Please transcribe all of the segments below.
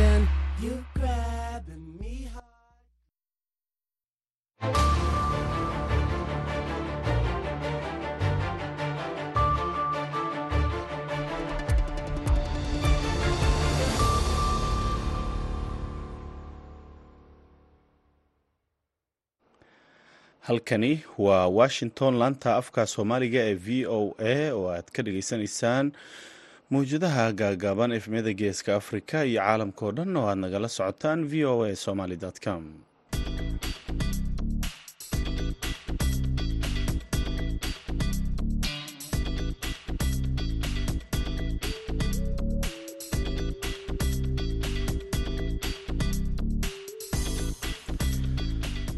then you grabbing me hard. halkani waa washington laanta afka soomaaliga ee v o a oo aad ka dhageysanaysaan mawjadaha gaagaaban efmiyada geeska afrika iyo caalamka oo dhan oo aad nagala socotaan v o a somaly com.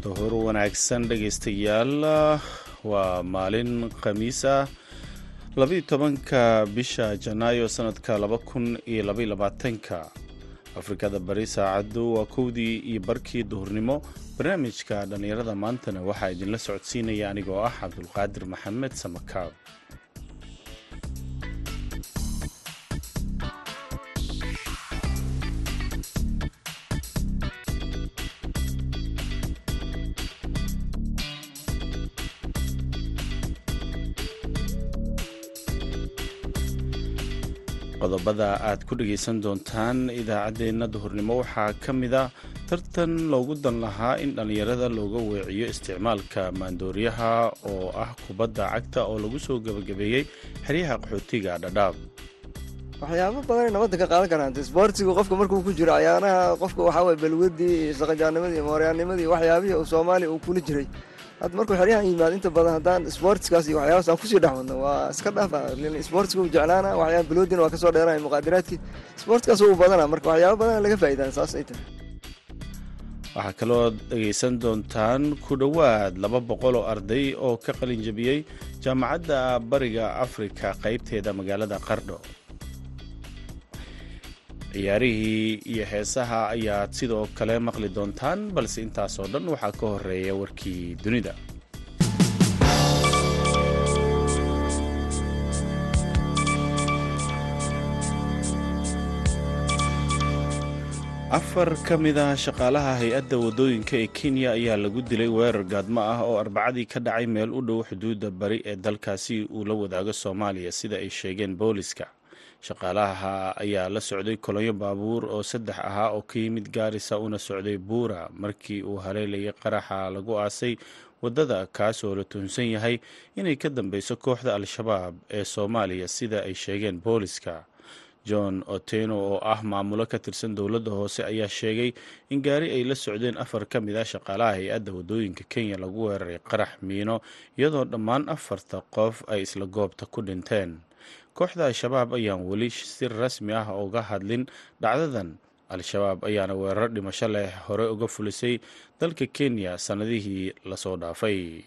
Duhur wanaagsan dhegaystayaal waa maalin khamiis ah labaiyo tobanka bisha janaayo sanadka laba kun iyo labaiyo labaatanka afrikada bari saacaddu waa kowdii iyo barkii duhurnimo. Barnaamijka dhallinyarada maantana waxaa idinla socodsiinaya anigoo ah cabdulqaadir maxamed samakaab qodobada aad ku dhegaysan doontaan idaacaddeenna duhurnimo. Waxaa ka mid a tartan loogu dan lahaa in dhallinyarada looga weeciyo isticmaalka maandooriyaha oo ah kubadda cagta oo lagu soo gebagabeeyey xeryaha qaxootiga dhadhaab. Waxyaabo badanay nabadda ka qaadan karaan. Isboortigu qofka markuu ku jiro cayaaraha qofka waxaa waye balwadii iyo mooryaanimadii waxyaabihii uu soomaaliya uu kula jiray hadda markuu xeryahan yimaad inta badan haddaan isboortiskaas iyo waxyaabaas aan ku sii dhex wadno waa iska dhaafa isboortiga uu jeclaana waxyaaba balwadina waa ka soo dheeraya muqaadiraadkii. Isboortikaas uu badana marka waxyaaba badan laga faa'iidaan saas ay tahay. Waxaa kaloo dhegaysan doontaan ku dhowaad laba boqol oo arday oo ka qalin jabiyey jaamacadda bariga afrika qaybteeda magaalada qardho ciyaarihii iyo heesaha ayaad sidoo kale maqli doontaan balse intaasoo dhan waxaa ka horreeya warkii dunida. Afar ka mid ah shaqaalaha hay'adda waddooyinka ee kenya ayaa lagu dilay weerar gaadmo ah oo arbacadii ka dhacay meel u dhow xuduudda bari ee dalkaasi uu la wadaago soomaaliya sida ay sheegeen booliska shaqaalaha ayaa la socday kolonyo baabuur oo saddex ahaa oo ka yimid gaarisa una socday buura. Markii uu haleelayay qaraxa lagu aasay waddada kaas oo la tuhunsan yahay inay ka dambeyso kooxda al-shabaab ee soomaaliya sida ay sheegeen booliska. John oteno oo ah maamulo ka tirsan dowladda hoose ayaa sheegay in gaari ay la socdeen afar ka mid ah shaqaalaha hay'adda waddooyinka kenya lagu weeraray qarax miino iyadoo dhammaan afarta qof ay isla goobta ku dhinteen kooxda al-shabaab ayaan weli si rasmi ah uga hadlin. Dhacdadan al-shabaab ayaana weerar dhimasho leh hore uga fulisay dalka kenya sannadihii la soo dhaafay.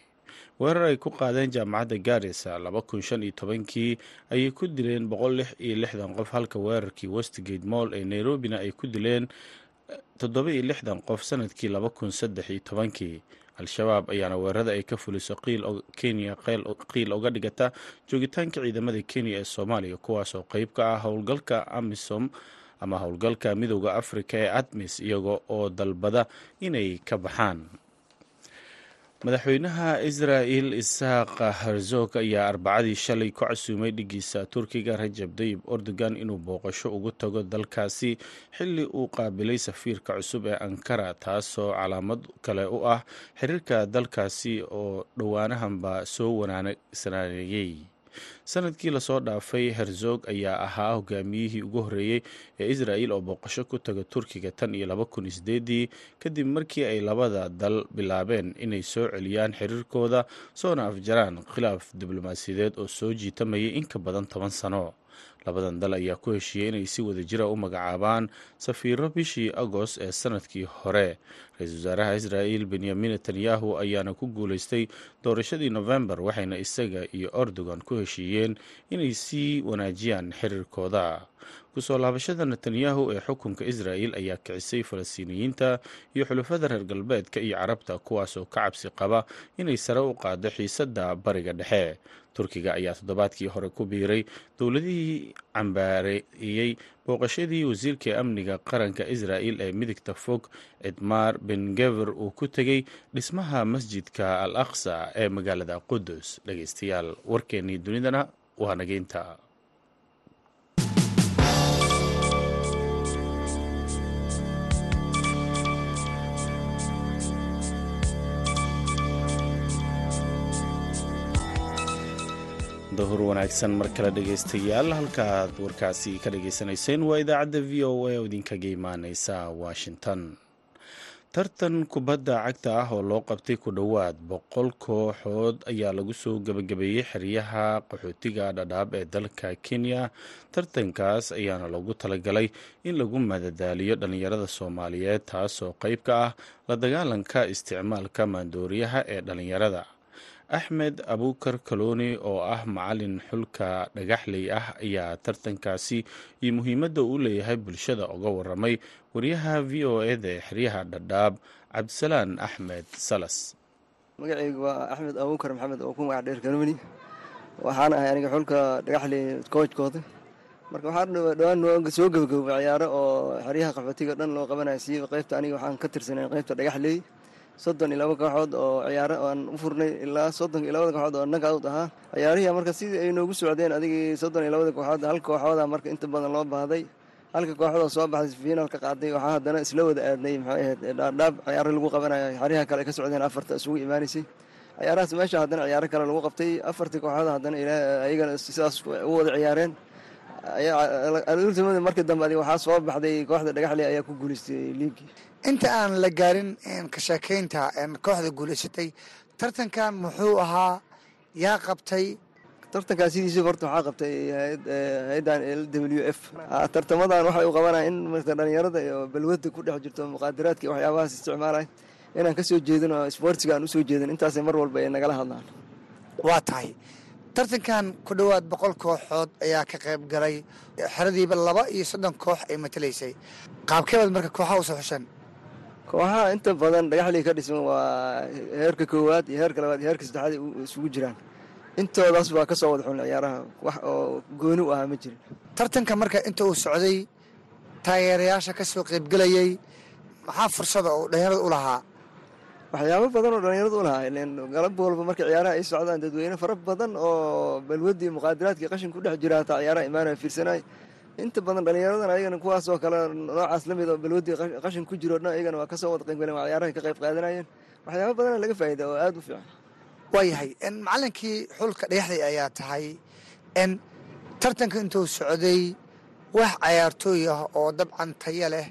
Weerar ay ku qaadeen jaamacadda gaarisa laba kun shan iyo tobankii ayay ku dileen boqol lix iyo lixdan qof halka weerarkii westgate moll ee nairobina ay ku dileen toddoba iyo lixdan qof sannadkii laba kun saddex iyo tobankii al-shabaab ayaana weerarada ay ka fuliso kenya qiil uga dhigata joogitaanka ciidamada kenya ee soomaaliya kuwaasoo qeyb ka ah howlgalka amisom ama howlgalka midooda afrika ee admis iyaga oo dalbada inay ka baxaan madaxweynaha israa'il isaaq herzog ayaa arbacadii shalay ku casuumay dhigiisa turkiga rajab dayib erdogan inuu booqasho ugu tago dalkaasi xilli uu qaabilay safiirka cusub ee ankara taasoo calaamad kale u ah xiriirka dalkaasi oo dhowaanahanba soo wanaagsanaanayey sannadkii la soo dhaafay herzog ayaa ahaa hogaamiyihii ugu horreeyey ee israa'il oo booqasho ku taga turkiga tan iyo laba kun isdeedii kadib markii ay labada dal bilaabeen inay soo celiyaan xiriirkooda soona afjaraan khilaaf diblomaasiyadeed oo soo jiitamayay in ka badan toban sano. Labadan dal ayaa ku heshiiyey inay si wada jira u magacaabaan safiiro bishii agost ee sannadkii hore ra'iisul wasaaraha israa'il benyamin netanyahu ayaana ku guuleystay doorashadii novembar waxayna isaga iyo erdogan ku heshiiyeen inay sii wanaajiyaan xiriirkooda. Kusoo laabashada netanyahu ee xukunka israa'il ayaa kicisay falastiiniyiinta iyo xulafada reer galbeedka iyo carabta kuwaasoo ka cabsi qaba inay sare u qaado xiisadda bariga dhexe. Turkiga ayaa toddobaadkii hore ku biiray dowladihii cambaareeyey booqashadii wasiirka amniga qaranka israa'il ee midigta fog edmar ben gever uu ku tegey dhismaha masjidka al aqsa ee magaalada qudus dhegeystayaal warkeennii dunidana waa nageynta dahur wanaagsan mar kale dhegaystayaal halkaaad warkaasi ka dhageysanayseen waa idaacadda v o a oo idinkaga imaaneysa washington. Tartan kubadda cagta ah oo loo qabtay ku dhowaad boqol kooxood ayaa lagu soo gebagabeeyey xeryaha qaxootiga dhadhaab ee dalka kenya. Tartankaas ayaana loogu talagalay in lagu madadaaliyo dhallinyarada soomaaliyeed taasoo qayb ka ah la dagaalanka isticmaalka maandooriyaha ee dhallinyarada axmed abuukar kalooni oo ah macalin xulka dhagaxley ah ayaa tartankaasi iyo muhiimadda uu leeyahay bulshada uga waramay wariyaha v o eda ee xeryaha dhadhaab cabdisalaan axmed salas. Magacaygu waa axmed abuukar maxamed oo ku magac dheer kalooni waxaan ahay aniga xulka dhagaxley koojkooda marka waxaa dhowaan soo gebagabay ciyaaro oo xeryaha qaxootiga dhan loo qabanaya siiba qaybta aniga waxaan ka tirsanay qaybta dhagaxley soddon iyo laba kooxood oo ciyaaro aan u furnay ilaa soddon iyo labada kooxood oo nagaawd ahaa ciyaarihii marka sidii ay noogu socdeen adigii soddon iyo labada kooxood hal kooxooda marka inta badan loo baahday halka kooxoodoo soo baxday fiinaalka qaaday waxaa haddana isla wada aadnay maxay ahayd dhaadhaab ciyaaro lagu qabanayo xaryaha kale ay ka socdeen afarta isugu imaanaysay ciyaarahaas meesha haddana ciyaaro kale lagu qabtay afartii kooxood haddana ayagana sidaas u wada ciyaareen. Ultimada markii dambe adig waxaa soo baxday kooxda dhagaxley ayaa ku guuleystay liigii inta aan la gaarin ka sheekaynta kooxda guulaysatay tartankan muxuu ahaa yaa qabtay? Tartankaa sidiisa horta waxaa qabtay hay'addan l w f. Tartamadan waxay u qabanaya in marka dhalinyarada iyo balwada ku dhex jirto muqaadaraadka iyo waxyaabahaas isticmaalay inaan ka soo jeedin oo isboortiga aan u soo jeedin intaasay mar walba ay nagala hadlaan. Waa tahay. Tartankan ku dhowaad boqol kooxood ayaa ka qayb galay xeradiiba laba iyo soddon koox ay matalaysay. Qaabkeebaad marka kooxaha u soo xushan kooxaha inta badan dhagaxlii ka dhisan waa heerka koowaad iyo heerka labaad iyo heerka saddexaad isugu jiraan. Intoodaas waa ka soo wada xulin ciyaaraha wax oo gooni u ahaa ma jirin. Tartanka marka inta uu socday taageerayaasha ka soo qaybgelayay maxaa fursada oo dhalinyarada u lahaa? Waxyaabo badan oo dhalinyarada u lahaa ilen galab walba marka ciyaaraha ay socdaan dadweyne fara badan oo balwadii muqaadaraadkii qashin ku dhex jira hataa ciyaaraha imaanaya fiirsanay inta badan dhalinyaradan ayagana kuwaasoo kale noocaas la mid oo balwadii qashin ku jiro dhan ayagana waa ka soo wada qaybgaleen waa ciyaaraha ka qayb qaadanayeen. Waxyaabo badana laga faa'ida oo aada u fiican. Waayahay macalinkii xulka dhagaxday ayaa tahay. N tartanka intuu socday wax cayaartooy ah oo dabcan taya leh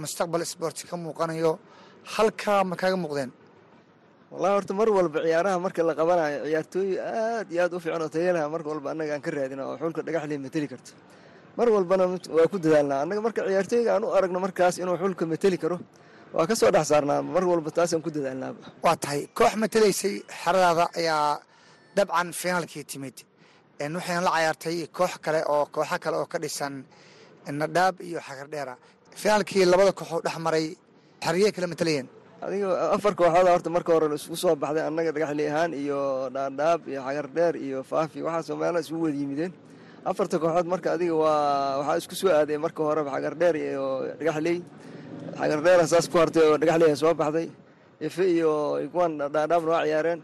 mustaqbal sboorti ka muuqanayo halkaa ma kaaga muuqdeen? Wallahi horta mar walba ciyaaraha marka la qabanayo ciyaartooy aad iyo aad u fiican oo tayalaha mar walba annaga aan ka raadina oo xulka dhagaxley mateli karto mar walbana waa ku dadaalnaa. Annaga marka ciyaartooyga aan u aragno markaas inuu xulka mateli karo waa ka soo dhex saarnaa. Mar walba taasaan ku dadaalnaaba waa tahay. Koox matelaysay xeradaada ayaa dabcan finaalkii timid. Waxayna la cayaartay koox kale oo kooxo kale oo ka dhisan nadhaab iyo xagardheera finaalkii labada kooxoo dhex maray xeriyey kala matalayeen adiga afar kooxooda horta marka hore isku soo baxday. Annaga dhagaxley ahaan iyo dhaadhaab iyo xagardheer iyo faafi. Waxaasoo meela isugu wada yimideen afarta kooxood marka adiga waa waxaa isku soo aaday marka horeba xagardheer iyo dhagaxley xagardheera saas ku hartay oo dhagaxley soo baxday. Efe iyo kuwan dhaadhaabna waa ciyaareen.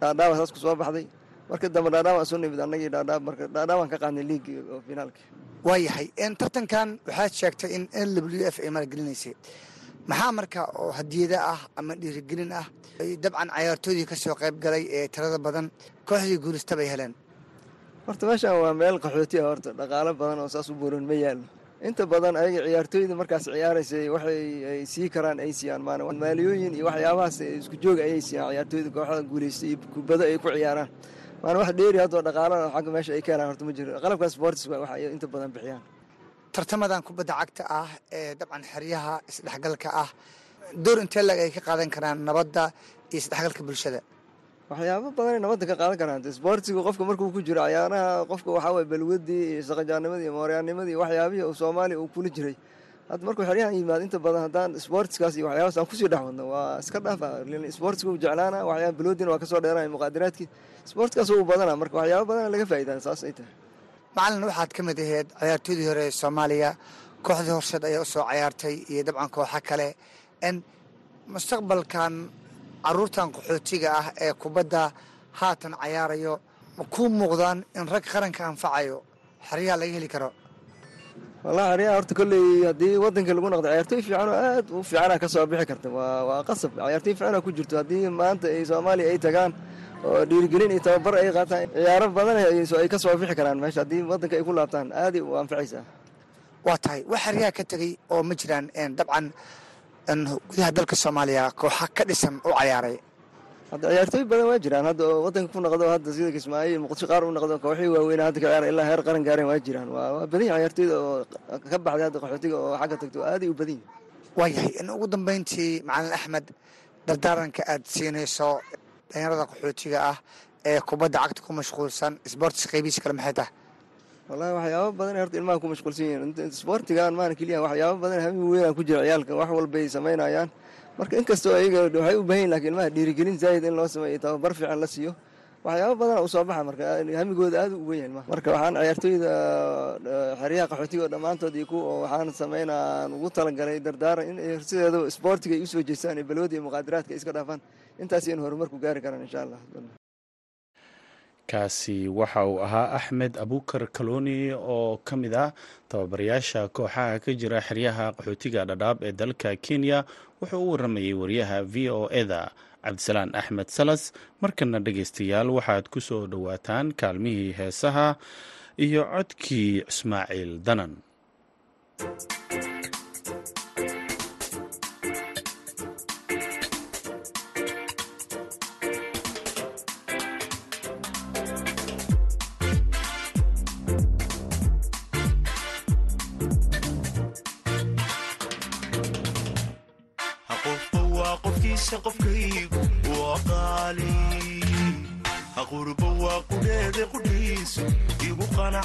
Dhaadhaaba saas ku baxday. Marka dambe dhaadhaabaan soo nimid annagii dhaadhaab marka dhaadhaabaan ka qaadnay liigii oo finaalkii. Waayahay tartankan waxaad sheegtay in n w f ay maalgelinaysay maxaa marka oo hadiyada ah ama dhiirigelin ah dabcan cayaartoodii ka soo qayb galay ee tirada badan kooxdii guulista bay heleen horta meeshaan waa meel qaxooti ah horta dhaqaalo badan oo saas u buuran ma yaallo. Inta badan ayaga ciyaartooyda markaas ciyaaraysay waxay ay sii karaan ay siiyaan maana. Maaliyooyin iyo waxyaabahaas isku jooga ayay siiyaan ciyaartooyda kooxda guuleystay iyo kubado ay ku ciyaaraan. Maana wax dheeri haddoo dhaqaalo xagga meesha ay ka helaan horta ma jiro. Qalabka sportis waa inta badan bixiyaan. Tartamadan kubadda cagta ah ee dabcan xeryaha isdhexgalka ah door intee lag ay ka qaadan karaan nabadda iyo isdhexgalka bulshada waxyaabo badanay nabadda ka qaadan karaan. Isboortigu qofka markuu ku jiro ciyaaraha qofka waxaa waye balwadii iyo saqajaanimadii iyo mooryaanimadii waxyaabihii uu soomaaliya uu kula jiray. Hadda markuu xeryahan yimaad inta badan haddaan isboortiskaas iyo waxyaabaas aan ku sii dhex waa iska dhaafa isboortiga uu jeclaana waxyaaba balwadina waa ka soo dheeraya muqaadaraadkii isboortikaas uu badana marka waxyaaba badana laga faa'idaa saas ay tahay. Macalin waxaad ka mid aheyd ciyaartoydii hore ee soomaaliya. Kooxdii horseed ayaa u soo cayaartay iyo dabcan kooxo kale. N mustaqbalkan caruurtan qaxootiga ah ee kubadda haatan cayaarayo ma kuu muuqdaan in rag qaranka anfacayo? Xeryaha laga heli karo. Wallahi xeryaha horta kolley haddii waddanka lagu noqdo ciyaartoy fiican oo aad u fiicana ka soo bixi karta. Waa qasab. Ciyaartoy fiicana ku jirto haddii maanta ay soomaaliya ay tagaan oo dhiirigelin iyo tababar ay qaataan ciyaaro badan ay ka soo bixi karaan meesha haddii waddanka ay ku laabtaan aaday u anfacaysaa. Waa tahay. Wax xeryaha ka tegey oo ma jiraan dabcan gudaha dalka soomaaliya kooxa ka dhisan u cayaaray. Hadda ciyaartooy badan waa jiraan. Hadda oo waddanka ku noqdo hadda sida kismaayo muqdisho qaar u noqdo kooxii waaweyna hadda ka ciyaara ilaa heer qaran gaareen waa jiraan. Waa waa badan yahay ciyaartooyda oo ka baxday hadda qaxootiga oo xagga tagto. Aaday u badan yihiin waayahay in ugu dambeyntii macalin axmed dardaaranka aad siinayso dhalinyarada qaxootiga ah ee kubadda cagta ku mashquulsan sboortis qaybihiisa kale maxay tahay wallahi waxyaaba badan horta ilmaha ku mashquulsan yihiin. Sboortigan maana keliya waxyaaba badan hami weynaan ku jira ciyaalka. Wax walbay samaynayaan. Marka inkastoo ayaga waxay u baahan yihiin laakiin ilmaha dhiirigelin zaayid in loo sameeyo tababar fiican la siiyo. Waxyaaba badana u soo baxa marka hamigooda aad u weyn marka waxaan ciyaartooyda xeryaha qaxootiga oo dhammaantood iyo kuwa waxaan sameynaan ugu talagalay dardaaran in sideeda sboortiga ay u soo jeestaan ee balwada iyo muqaadaraadka iska dhaafaan. Intaas aynu horumar ku gaari karaan insha allah kaasi waxa uu ahaa axmed abukar kaloni oo ka mid ah tababarayaasha kooxaha ka jira xeryaha qaxootiga dhadhaab ee dalka kenya. Wuxuu u waramayey wariyaha v o eda cabdisalaan axmed salas. Markana dhegaystayaal waxaad ku soo dhowaataan kaalmihii heesaha iyo codkii ismaaciil danan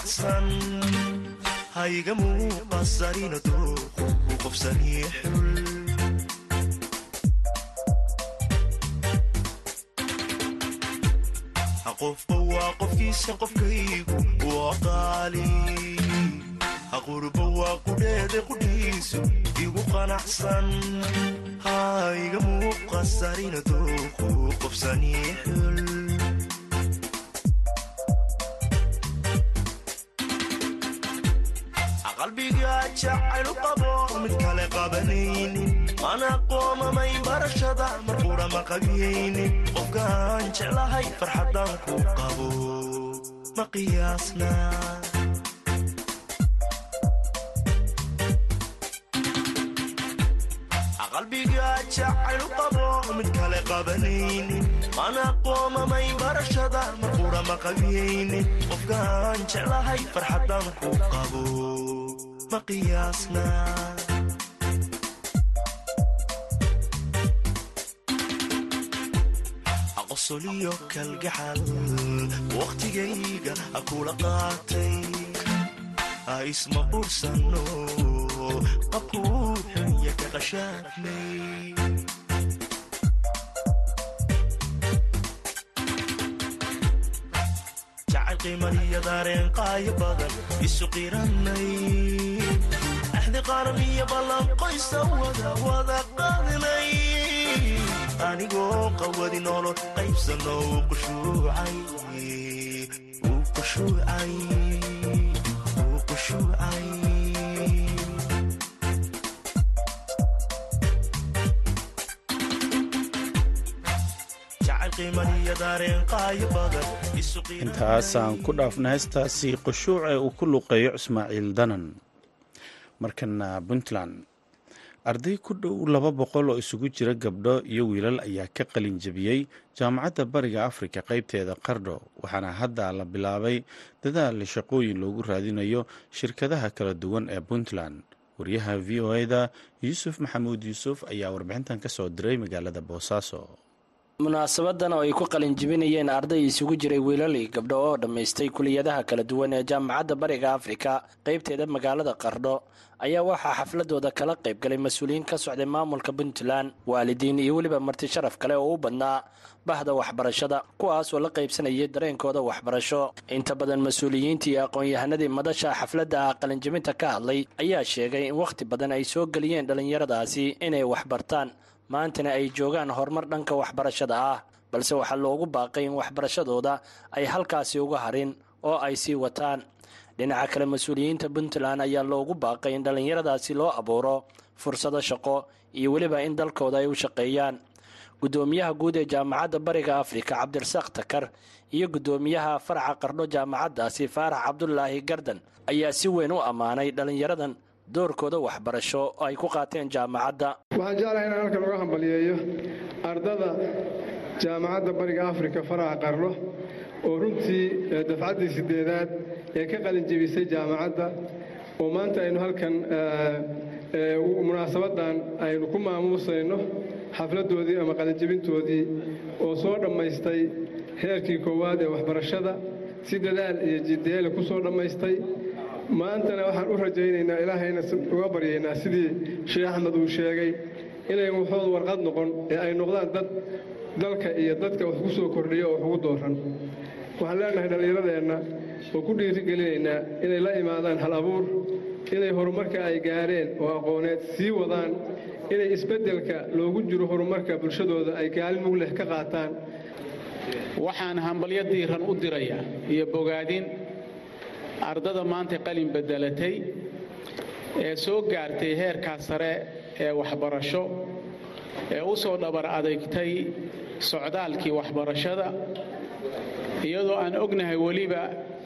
qanacsan hayga muuqasarina dooqu u qofsanii xul qofba waa qofkiisa qofkaygu waa qaali qurbo waa qudheede qudhiisu igu qanacsan. Hayga muuqasarina dooqu qofsanii xul qalbiga jacaylu qabo mid kale qabanaynin mana qoomamay barashada marqura ma qabiyaynin qofkaan jeclahay farxadan ku qabo ma qiyaasna qalbiga jacaylu qabo mid kale qabanaynin mana qoomamay barashada marqura ma qabiyaynin qofkaan jeclahay farxadan ku qabo qiyaasna aqosoliyo kalgaxal wakhtigayga kula qaatay isma bursano qabkuu xunya ka qashaafnay jacayl qiimaniyo daareen qaayo badan isu qiranay. Axdi qaran iyo ballan qoysa wada wada qaadnay anigoo qawadi nolol qaybsano uu qushuucay intaasaan ku dhaafna heestaasi qushuuc ee uu ku luqeeyo ismaaciil danan. Markana puntland arday ku dhow laba boqol oo isugu jira gabdho iyo wiilal ayaa ka qalin jebiyey jaamacadda bariga afrika qaybteeda qardho waxaana hadda la bilaabay dadaal shaqooyin loogu raadinayo shirkadaha kala duwan ee puntland. Wariyaha v o e da yuusuf maxamuud yuusuf ayaa warbixintan ka soo diray magaalada boosaaso munaasabadan oo ay ku qalinjibinayeen arday isugu jiray wiilal iyo gabdho oo dhammaystay kuliyadaha kala duwan ee jaamacadda bariga afrika qaybteeda magaalada qardho ayaa waxaa xafladooda kala qaybgalay mas'uuliyiin ka socday maamulka puntland waalidiin iyo weliba marti sharaf kale oo u badnaa bahda waxbarashada kuwaas oo la qaybsanayay dareenkooda waxbarasho. Inta badan mas'uuliyiintii iyo aqoon-yahanadii madasha xafladda qalinjibinta ka hadlay ayaa sheegay in wakhti badan ay soo geliyeen dhallinyaradaasi inay waxbartaan maantana ay joogaan horumar dhanka waxbarashada ah balse waxaa loogu baaqay in waxbarashadooda ay halkaasi uga harin oo ay sii wataan. Dhinaca kale mas'uuliyiinta puntland ayaa loogu baaqay in dhallinyaradaasi loo abuuro fursado shaqo iyo weliba in dalkooda ay u shaqeeyaan. Guddoomiyaha guud ee jaamacadda bariga afrika cabdirasaaq takar iyo guddoomiyaha faraca qardho jaamacaddaasi faarax cabdulaahi gardan ayaa si weyn u ammaanay dhallinyaradan doorkooda waxbarasho oo ay ku qaateen jaamacadda. Waxaan jeclahay inaan halkan uga hambaliyeeyo ardada jaamacadda bariga afrika faraha qarno oo runtii dafcaddii sideedaad ee ka qalinjebisay jaamacadda oo maanta aynu halkan munaasabadan aynu ku maamuusayno xafladdoodii ama qalinjebintoodii oo soo dhammaystay heerkii koowaad ee waxbarashada si dadaal iyo jiddeele ku soo dhammaystay maantana waxaan u rajaynaynaa ilaahayna uga baryaynaa sidii sheekh axmed uu sheegay inay waxooda warqad noqon ee ay noqdaan dad dalka iyo dadka wax ku soo kordhiya oo wax ugu dooran. Waxaan leenahay dhallinyaradeenna oo ku dhiirigelinaynaa inay la imaadaan hal abuur inay horumarka ay gaareen oo aqooneed sii wadaan inay isbeddelka loogu jiro horumarka bulshadooda ay kaalin mug leh ka qaataan. Waxaan hambalyo diiran u dirayaa iyo bogaadin ardada maanta qalin beddelatay ee soo gaartay heerkaa sare ee waxbarasho ee u soo dhabar adeygtay socdaalkii waxbarashada iyadoo aan ognahay weliba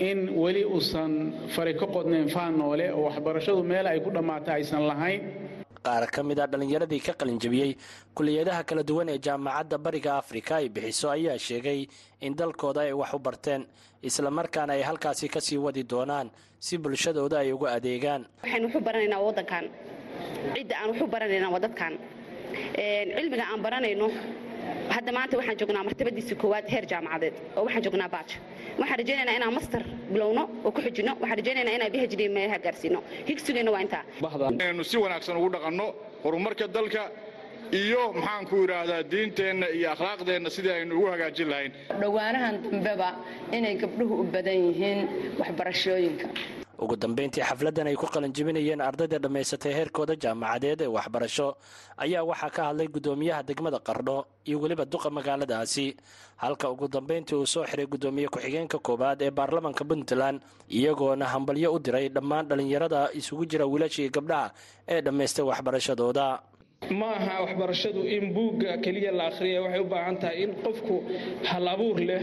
in weli uusan fari ka qodnayn faan noole oo waxbarashadu meel ay ku dhammaata aysan lahayn qaar ka mid a dhallinyaradii ka qalinjabiyey kuliyadaha kala duwan ee jaamacadda bariga afrika ay bixiso ayaa sheegay in dalkooda ay wax u barteen islamarkaana ay halkaasi ka sii wadi doonaan si bulshadooda ay uga adeegaan. Waxaynu waxu baranaynaa waddankan. Cidda aan waxu baranaynaa waa dadkan cilmiga aan baranayno hadda maanta waxaan joognaa martabadiisa koowaad heer jaamacadeed oo waxaan joognaa baaj waxaan rajaynaynaa inaan master bilowno oo ku xujino waxaan rajaynaynaa inaan phd meelaha gaarsiino. Higsigeenna waa intaa. Aynu si wanaagsan ugu dhaqanno horumarka dalka iyo maxaan ku idhaahdaa diinteenna iyo akhlaaqdeenna sidii aynu ugu hagaajin lahayn. Dhowaanahan dambeba inay gabdhuhu u badan yihiin waxbarashooyinka ugu dambayntii xafladdan ay ku qalinjibinayeen ardayda dhammaysatay heerkooda jaamacadeed ee waxbarasho. Ayaa waxaa ka hadlay guddoomiyaha degmada qardho iyo weliba duqa magaaladaasi. Halka ugu dambayntii uu soo xiray guddoomiye ku-xigeenka koowaad ee baarlamanka puntland iyagoona hambalyo u diray dhammaan dhallinyarada isugu jira wiilashii gabdhaha ee dhammaystay waxbarashadooda. Ma aha waxbarashadu in buugga keliya la akhriya waxay u baahan tahay in qofku hal abuur leh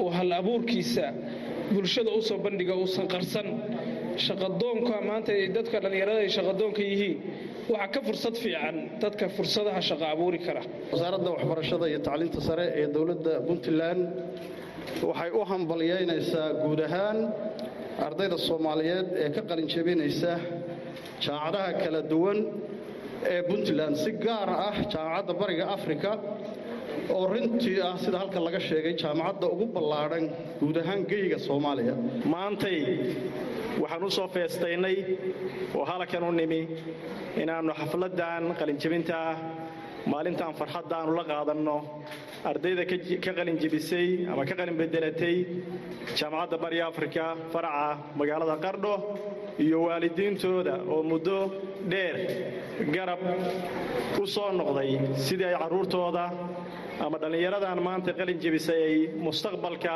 oo hal abuurkiisa bulshada u soo bandhiga uusan qarsan shaqadoonka maanta dadka dhallinyarada ay shaqadoonka yihiin waxaa ka fursad fiican dadka fursadaha shaqa abuuri kara. Wasaaradda waxbarashada iyo tacliinta sare ee dowladda puntland waxay u hambalyaynaysaa guud ahaan ardayda soomaaliyeed ee ka qalinjabinaysa jaamacadaha kala duwan ee puntland si gaar ah jaamacadda bariga afrika oo runtii ah sida halkan laga sheegay jaamacadda ugu ballaadhan guud ahaan geyga soomaaliya. Maantay waxaan u soo feestaynay oo halkan u nimi inaannu xafladdan qalinjebinta maalintaan farxadda aanu la qaadanno ardayda ka qalinjebisay ama ka qalin bedelatay jaamacadda bariga afrika faraca magaalada qardho iyo waalidiintooda oo muddo dheer garab u soo noqday sidii ay carruurtooda ama dhallinyaradan maanta qalin jebisay ay mustaqbalka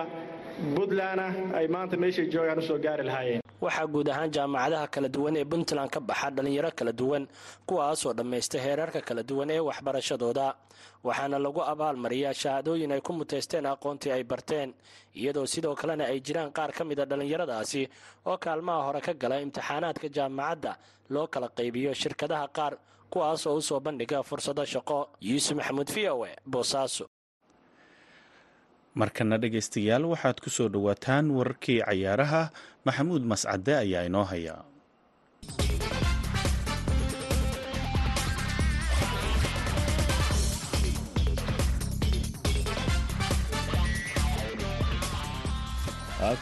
puntlandna ay maanta meeshay joogaan u soo gaari lahaayeen waxaa guud ahaan jaamacadaha kala duwan ee puntland ka baxa dhallinyaro kala duwan kuwaasoo dhammaysta heerarka kala duwan ee waxbarashadooda. Waxaana lagu abaalmariyaa shahaadooyin ay ku muteysteen aqoontii ay barteen iyadoo sidoo kalena ay jiraan qaar ka mida dhallinyaradaasi oo kaalmaha hore ka gala imtixaanaadka jaamacadda loo kala qaybiyo shirkadaha qaar kuwaas oo u soo bandhiga fursado shaqo. Yuusuf maxamuud v o e boosaaso markana dhegaystayaal waxaad ku soo dhowaataan wararkii cayaaraha. Maxamuud mascade ayaa inoo haya.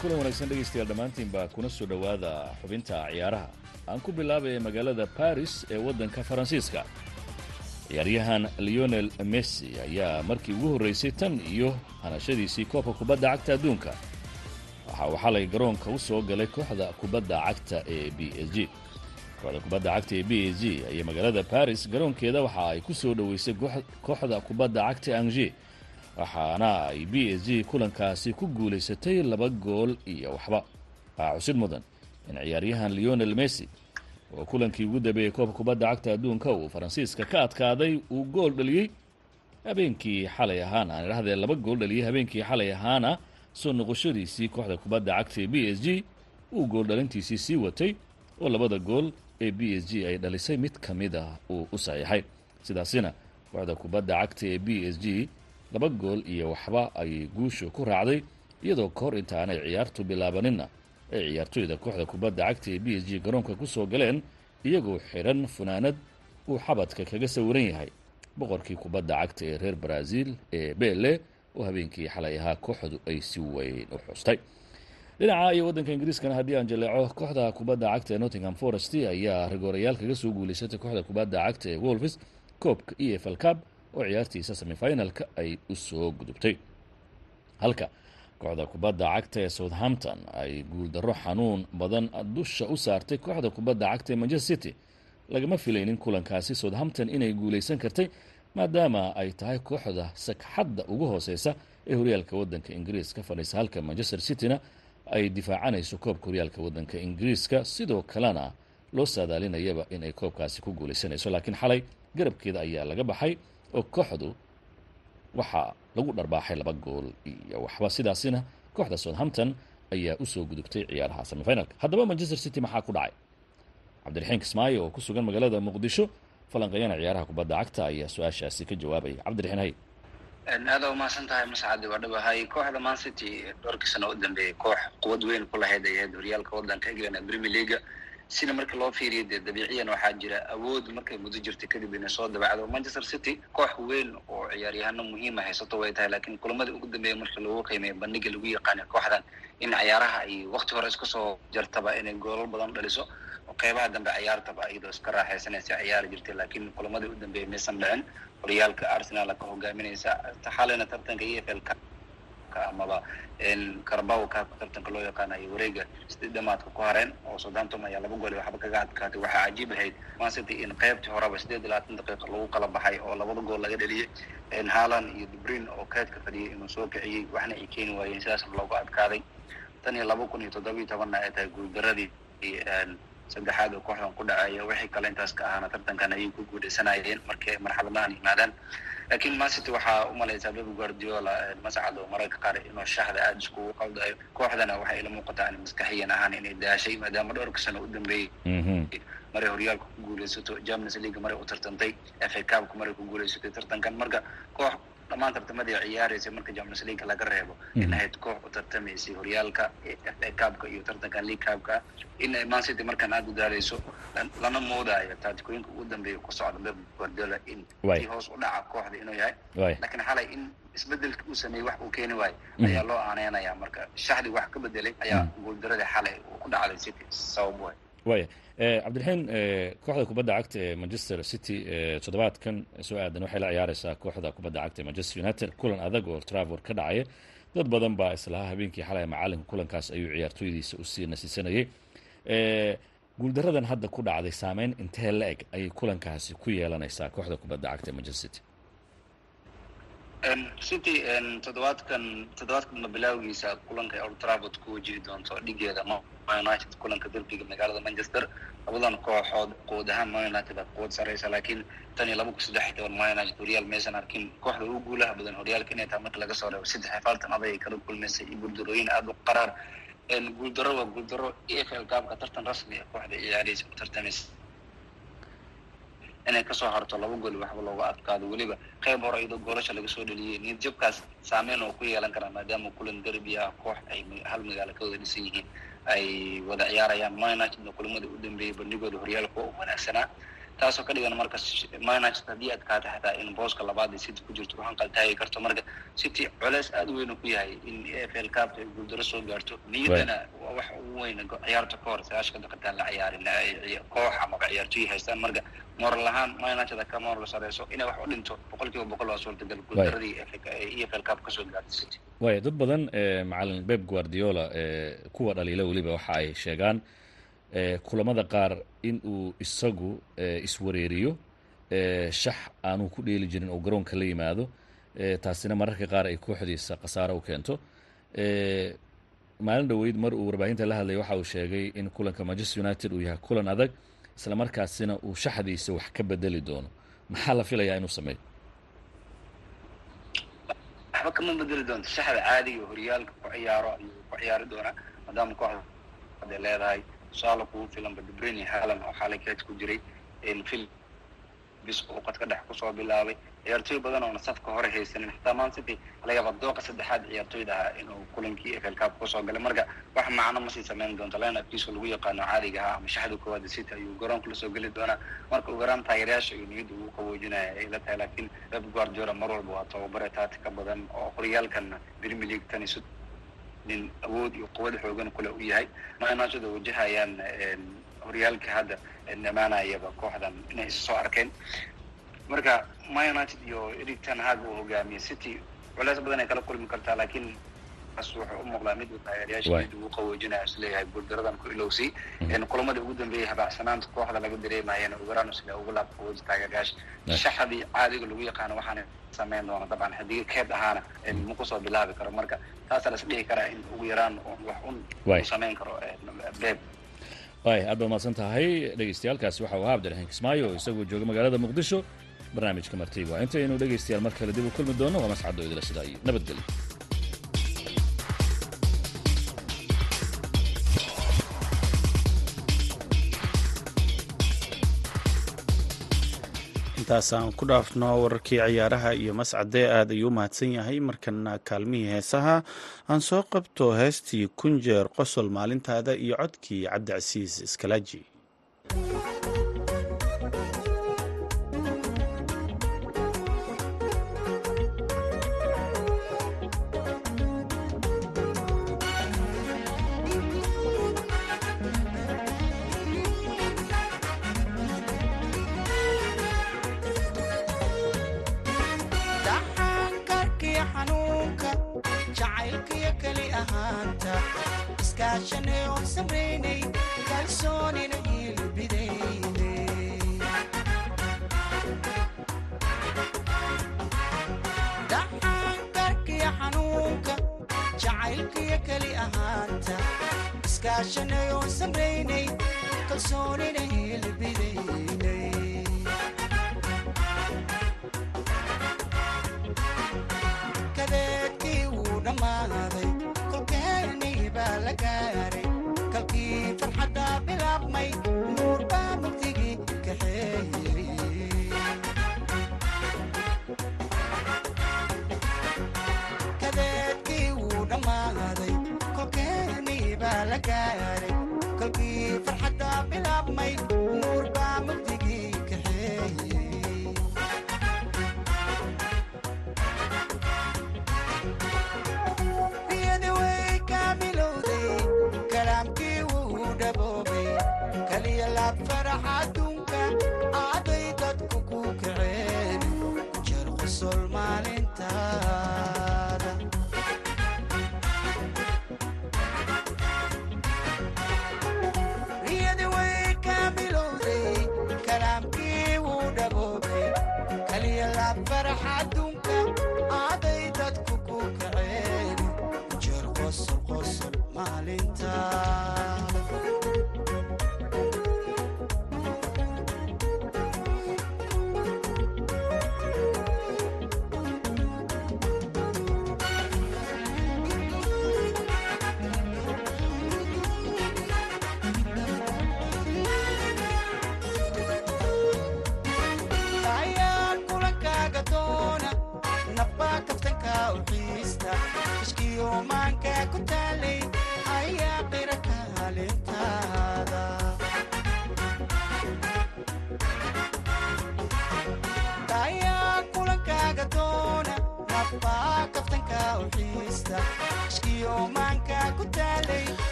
Kulan wanaagsan dhegaystayaal dhammaantiinba kuna soo dhowaada xubinta ciyaaraha aan ku bilaabaya magaalada baris ee waddanka faransiiska ciyaaryahan leonel messi ayaa markii ugu horraysay tan iyo hanashadiisii koobka kubadda cagta adduunka. Waxa uu xalay garoonka u soo galay kooxda kubadda cagta ee b s g. Kooxda kubadda cagta ee b s g ayaa magaalada baris garoonkeeda waxa ay ku soo dhoweysay kooxda kubadda cagta ange waxaana ay b s g kulankaasi ku guulaysatay laba gool iyo waxba. Waxaa xusid mudan in ciyaaryahan leonel messi oo kulankii ugu dambeeyey koobka kubadda cagta adduunka uu faransiiska ka adkaaday uu gool dhaliyey habeenkii xalay ahaana. Aan idhahdee laba gool dhaliyey habeenkii xalay ahaana soo noqoshadiisii kooxda kubadda cagta ee b s g uu gool dhalintiisii sii watay oo labada gool ee b s g ay dhalisay mid ka mid ah uu u saxiixay. Sidaasina kooxda kubadda cagta ee b s g laba gool iyo waxba ayay guusha ku raacday iyadoo ka hor intaanay ciyaartu bilaabaninna ay ciyaartoyda kooxda kubadda cagta ee b s g garoonka ku soo galeen iyagoo xidhan funaanad uu xabadka kaga sawiran yahay. Boqorkii kubadda cagta ee reer baraaziil ee bele oo habeenkii xalay ahaa kooxdu ay si weyn u xustay. Dhinaca iyo waddanka ingiriiskana haddii aan jaleeco kooxda kubadda cagta ee nottingham forest ayaa rigoorayaal kaga soo guulaysatay kooxda kubadda cagta ee wolfs koobka e f l cab oo ciyaartiisa semifinalka ay u soo gudubtay. Halka kooxda kubadda cagta ee southampton ay guuldarro xanuun badan dusha u saartay kooxda kubadda cagta ee manchester city. Lagama filaynin kulankaasi southampton inay guulaysan kartay maadaama ay tahay kooxda sagxadda ugu hooseysa ee horyaalka waddanka ingiriiska. Fadhiisa halka manchester cityna ay difaacanayso koobka horyaalka waddanka ingiriiska sidoo kalena loo saadaalinayaba inay koobkaasi ku guulaysanayso. Laakiin xalay garabkeeda ayaa laga baxay oo kooxdu waxaa lagu dharbaaxay laba gool iyo waxba. Sidaasina kooxda southampton ayaa u soo gudubtay ciyaaraha semifinalka. Haddaba manchester city maxaa ku dhacay? Cabdiraxiin kismaayo oo ku sugan magaalada muqdisho falanqeeyana ciyaaraha kubadda cagta ayaa su'aashaasi ka jawaabaya. Cabdiraxiin hay aada umahadsan tahay mascadi waa dhawahay kooxda man city dhowrkii sano u dambeeyay koox quwad weyn ku lahayd ay ahayd horyaalka waddanka england ee premier leaga sina marka loo fiiriyo dee dabiiciyan waxaa jira awood markay muddo jirta kadib inay soo dabacdo manchester city koox weyn oo ciyaaryahano muhiima haysato way tahay laakiin kulamadii ugu dambeeya marka lagu qiimeeyo bandhiga lagu yaqaana kooxdan in ciyaaraha ay wakti hore iska soo jartaba inay goolal badan dhaliso qeybaha dambe ciyaartaba iyadoo iska raaxaysanaysa ciyaari jirtay. Laakiin kulamadii u dambeeyay maysan dhicin horyaalka arsenal ka hogaaminaysa xalina tartanka e l amaba carabao kaabka tartanka loo yaqaana iyo wareega sidii dhamaadka ku hareen oo southampton ayaa laba gool waxba kaga adkaatay waxaa cajiib ahayd mancity in qeybtii horeba sideed iyo labaatan daqiiqa lagu kala baxay oo labada gool laga dheliyey haaland iyo dubrin oo keedka fadhiyay inuu soo kiciyey waxna ay keeni waayeen sidaasna loogu adkaaday. Tan iyo laba kun iyo toddobiyo tobanna ay tahay guuldaradii saddexaad oo kooxdan ku dhacaya wixii kale intaas ka ahaana tartankan ayay ku guuleysanayeen markii marxaladahan yimaadaan laakiin mancity waxaa u malaysaa beb guardiola mascad oo mararka qaar inuu shaxda aada iskugu qaldayo kooxdana waxay ila muuqataa in maskaxiyan ahaan inay daashay maadaama dhowrka sano u dambeeyey maray horyaalka ku guuleysato champions league maray u tartantay f a cupka maray ku guuleysatay tartankan. Marka koox dhammaan tartamadii ciyaaraysay marka champions league laga reebo in ahayd koox u tartamaysay horyaalka f a cupka iyo tartankan league cupka in man city markaan aada u daalayso lana moodaayo taatikooyinka ugu dambeeya ku socda beb guardiola in kii hoos u dhaca kooxda inuu yahay. Laakiin xalay in isbeddelka uu sameeyey wax uu keeni waayo ayaa loo aaneynaya marka shaxdi wax ka bedelay ayaa guuldaradii xalay uu ku dhacday city sabab way waya cabdiraxiin kooxda kubadda cagta ee manchester city toddobaadkan soo aadan waxay la ciyaareysaa kooxda kubadda cagta ee manchester united. Kulan adag oo travor ka dhacaya dad badan baa islahaa habeenkii xalay macalinka kulankaas ayuu ciyaartooydiisa u sii nasiisanayay. Guuldaradan hadda ku dhacday saameyn intee la eg ayay kulankaasi ku yeelanaysaa kooxda kubadda cagta ee manchester city city toddobaadkan toddobaadkan bilowgiisa kulanka old trafford ku wajihi doonto dhigeeda united kulanka derbiga magaalada manchester. Labadan kooxood quud ahaan ma united a quwad sareysa laakiin tan iyo laba kun saddex toban ma united horyaal maysan arkin kooxda ugu guulaha badan horyaalka inay tahay marka laga soo reebo saddex afartan aday ay kala kulmaysay iyo guuldarooyin aada u qaraar guuldaro waa guuldaro e f gaabka tartan rasmi ee kooxda ciyaaraysa u tartamaysa inay ka soo harto laba gool waxba looga adkaado weliba. Qeyb hore iyadoo goolasha laga soo dheliyey niyad jabkaas saameyn oo ku yeelan karaa maadaama kulan derbi ah koox ay hal magaalo ka wada dhisan yihiin ay wada ciyaarayaan. United kulamada u dambeeyey bandhigooda horyaalka u wanaagsanaa taasoo ka dhigan marka manchester haddii adkaata xataa in booska labaad city ku jirto waxaan qaltaagi karto. Marka city culeys aad u weyn ku yahay in f l cup ay guuldaro soo gaarto. Niyaddana waa wax ugu weyn ciyaarta ka hor sagaashka daqiiqataan la ciyaarin koox amaba ciyaartoy haystaan. Marka moral ahaan manchester ka moral sareyso. Inay wax u dhinto boqol kiiba boqol waa suurtagal guuldaradii e f l cup ka soo gaartay city. Waaya dad badan macalin beb guardiola kuwa dhaliila weliba waxa ay sheegaan kulamada qaar in uu isagu iswareeriyo shax aanu ku dheeli jirin oo garoonka la yimaado taasina mararka qaar ay kooxdiisa khasaaro u keento. Maalin dhoweyd mar uu warbaahinta la hadlaya waxa uu sheegay in kulanka manchester united uu yahay kulan adag isla markaasina uu shaxdiisa wax ka bedeli doono. Maxaa la filayaa inuu sameeyo? Waxba kama bedeli doonto. Shaxda caadiga horyaalka ku ciyaaro ayuu ku ciyaari doonaa maadaama kooxda leedahay tusaale kugu filan badbreni haalan oo xaalay keed ku jiray fil bis uu qadka dhex ku soo bilaabay. Ciyaartooy badan oona safka hore haysanin xataa man city laga yaaba dooqa saddexaad ciyaartooyda ahaa inuu kulankii cup ku soo galay. Marka wax macno masii samayn doonto lineupkiisa lagu yaqaano caadiga ahaa ama shaxda koowaad city ayuu garoonka la soo geli doonaa. Marka ugu yaraan taageerayaasha iyo niyadda ugu qaboojinaya ay la tahay laakiin pep guardiola mar walba waa tababare taati ka badan oo horyaalkana premier league tan nin awood iyo quwad xoogan kule u yahay. Manchester wajahayaan horyaalka hadda dhamaanayaba kooxdan inay is soo arkeen. Marka man united iyo eric ten hag uu hogaamiye city. Culeys badan ay kala kulmi kartaa laakiin as wuxuu u muuqdaa mid uu taageerayaasha mid ugu qaboojinayo is leeyahay guuldaradan ku ilowsay. Kulamadii ugu dambeeyay habaacsanaanta kooxda laga dareemayana ugaraan sida ugu laab qabooji taageerayaasha shaxadii caadiga lagu yaqaano waxaana samayn doona dabcan. Haddii keed ahaana ma ku soo bilaabi karo marka. Taasaa la is dhihi karaa in ugu yaraan wax un u samayn karo beeb. Waay aad baad mahadsan tahay. Dhegeystayaaalkaasi waxa uu ahaa abdiraxiin kismaayo oo isagoo jooga magaalada muqdisho. Barnaamijka martiba intaynu dhegeystayaal mar kale dib u kulmi doono. Waa mascadoo idila sidaa iyo nabadgelyo intaasaan ku dhaafno wararkii ciyaaraha iyo mascade aad ayuu mahadsan yahay. Markana kaalmihii heesaha aan soo qabto heestii kunjeer qosol maalintaada iyo codkii cabdicasiis iskalaaji canzone baa la gaaray kolkii farxadda bilaabmayd nuur baa mugdi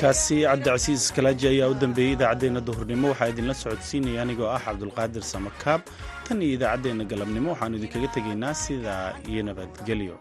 codkaasi cabdicasiis kalaaji ayaa u dambeeyey idaacaddeenna duhurnimo. Waxaa idinla socodsiinaya anigoo ah cabdulqaadir samakaab tan iyo idaacaddeenna galabnimo waxaanu idinkaga tegaynaa sidaa iyo nabadgelyo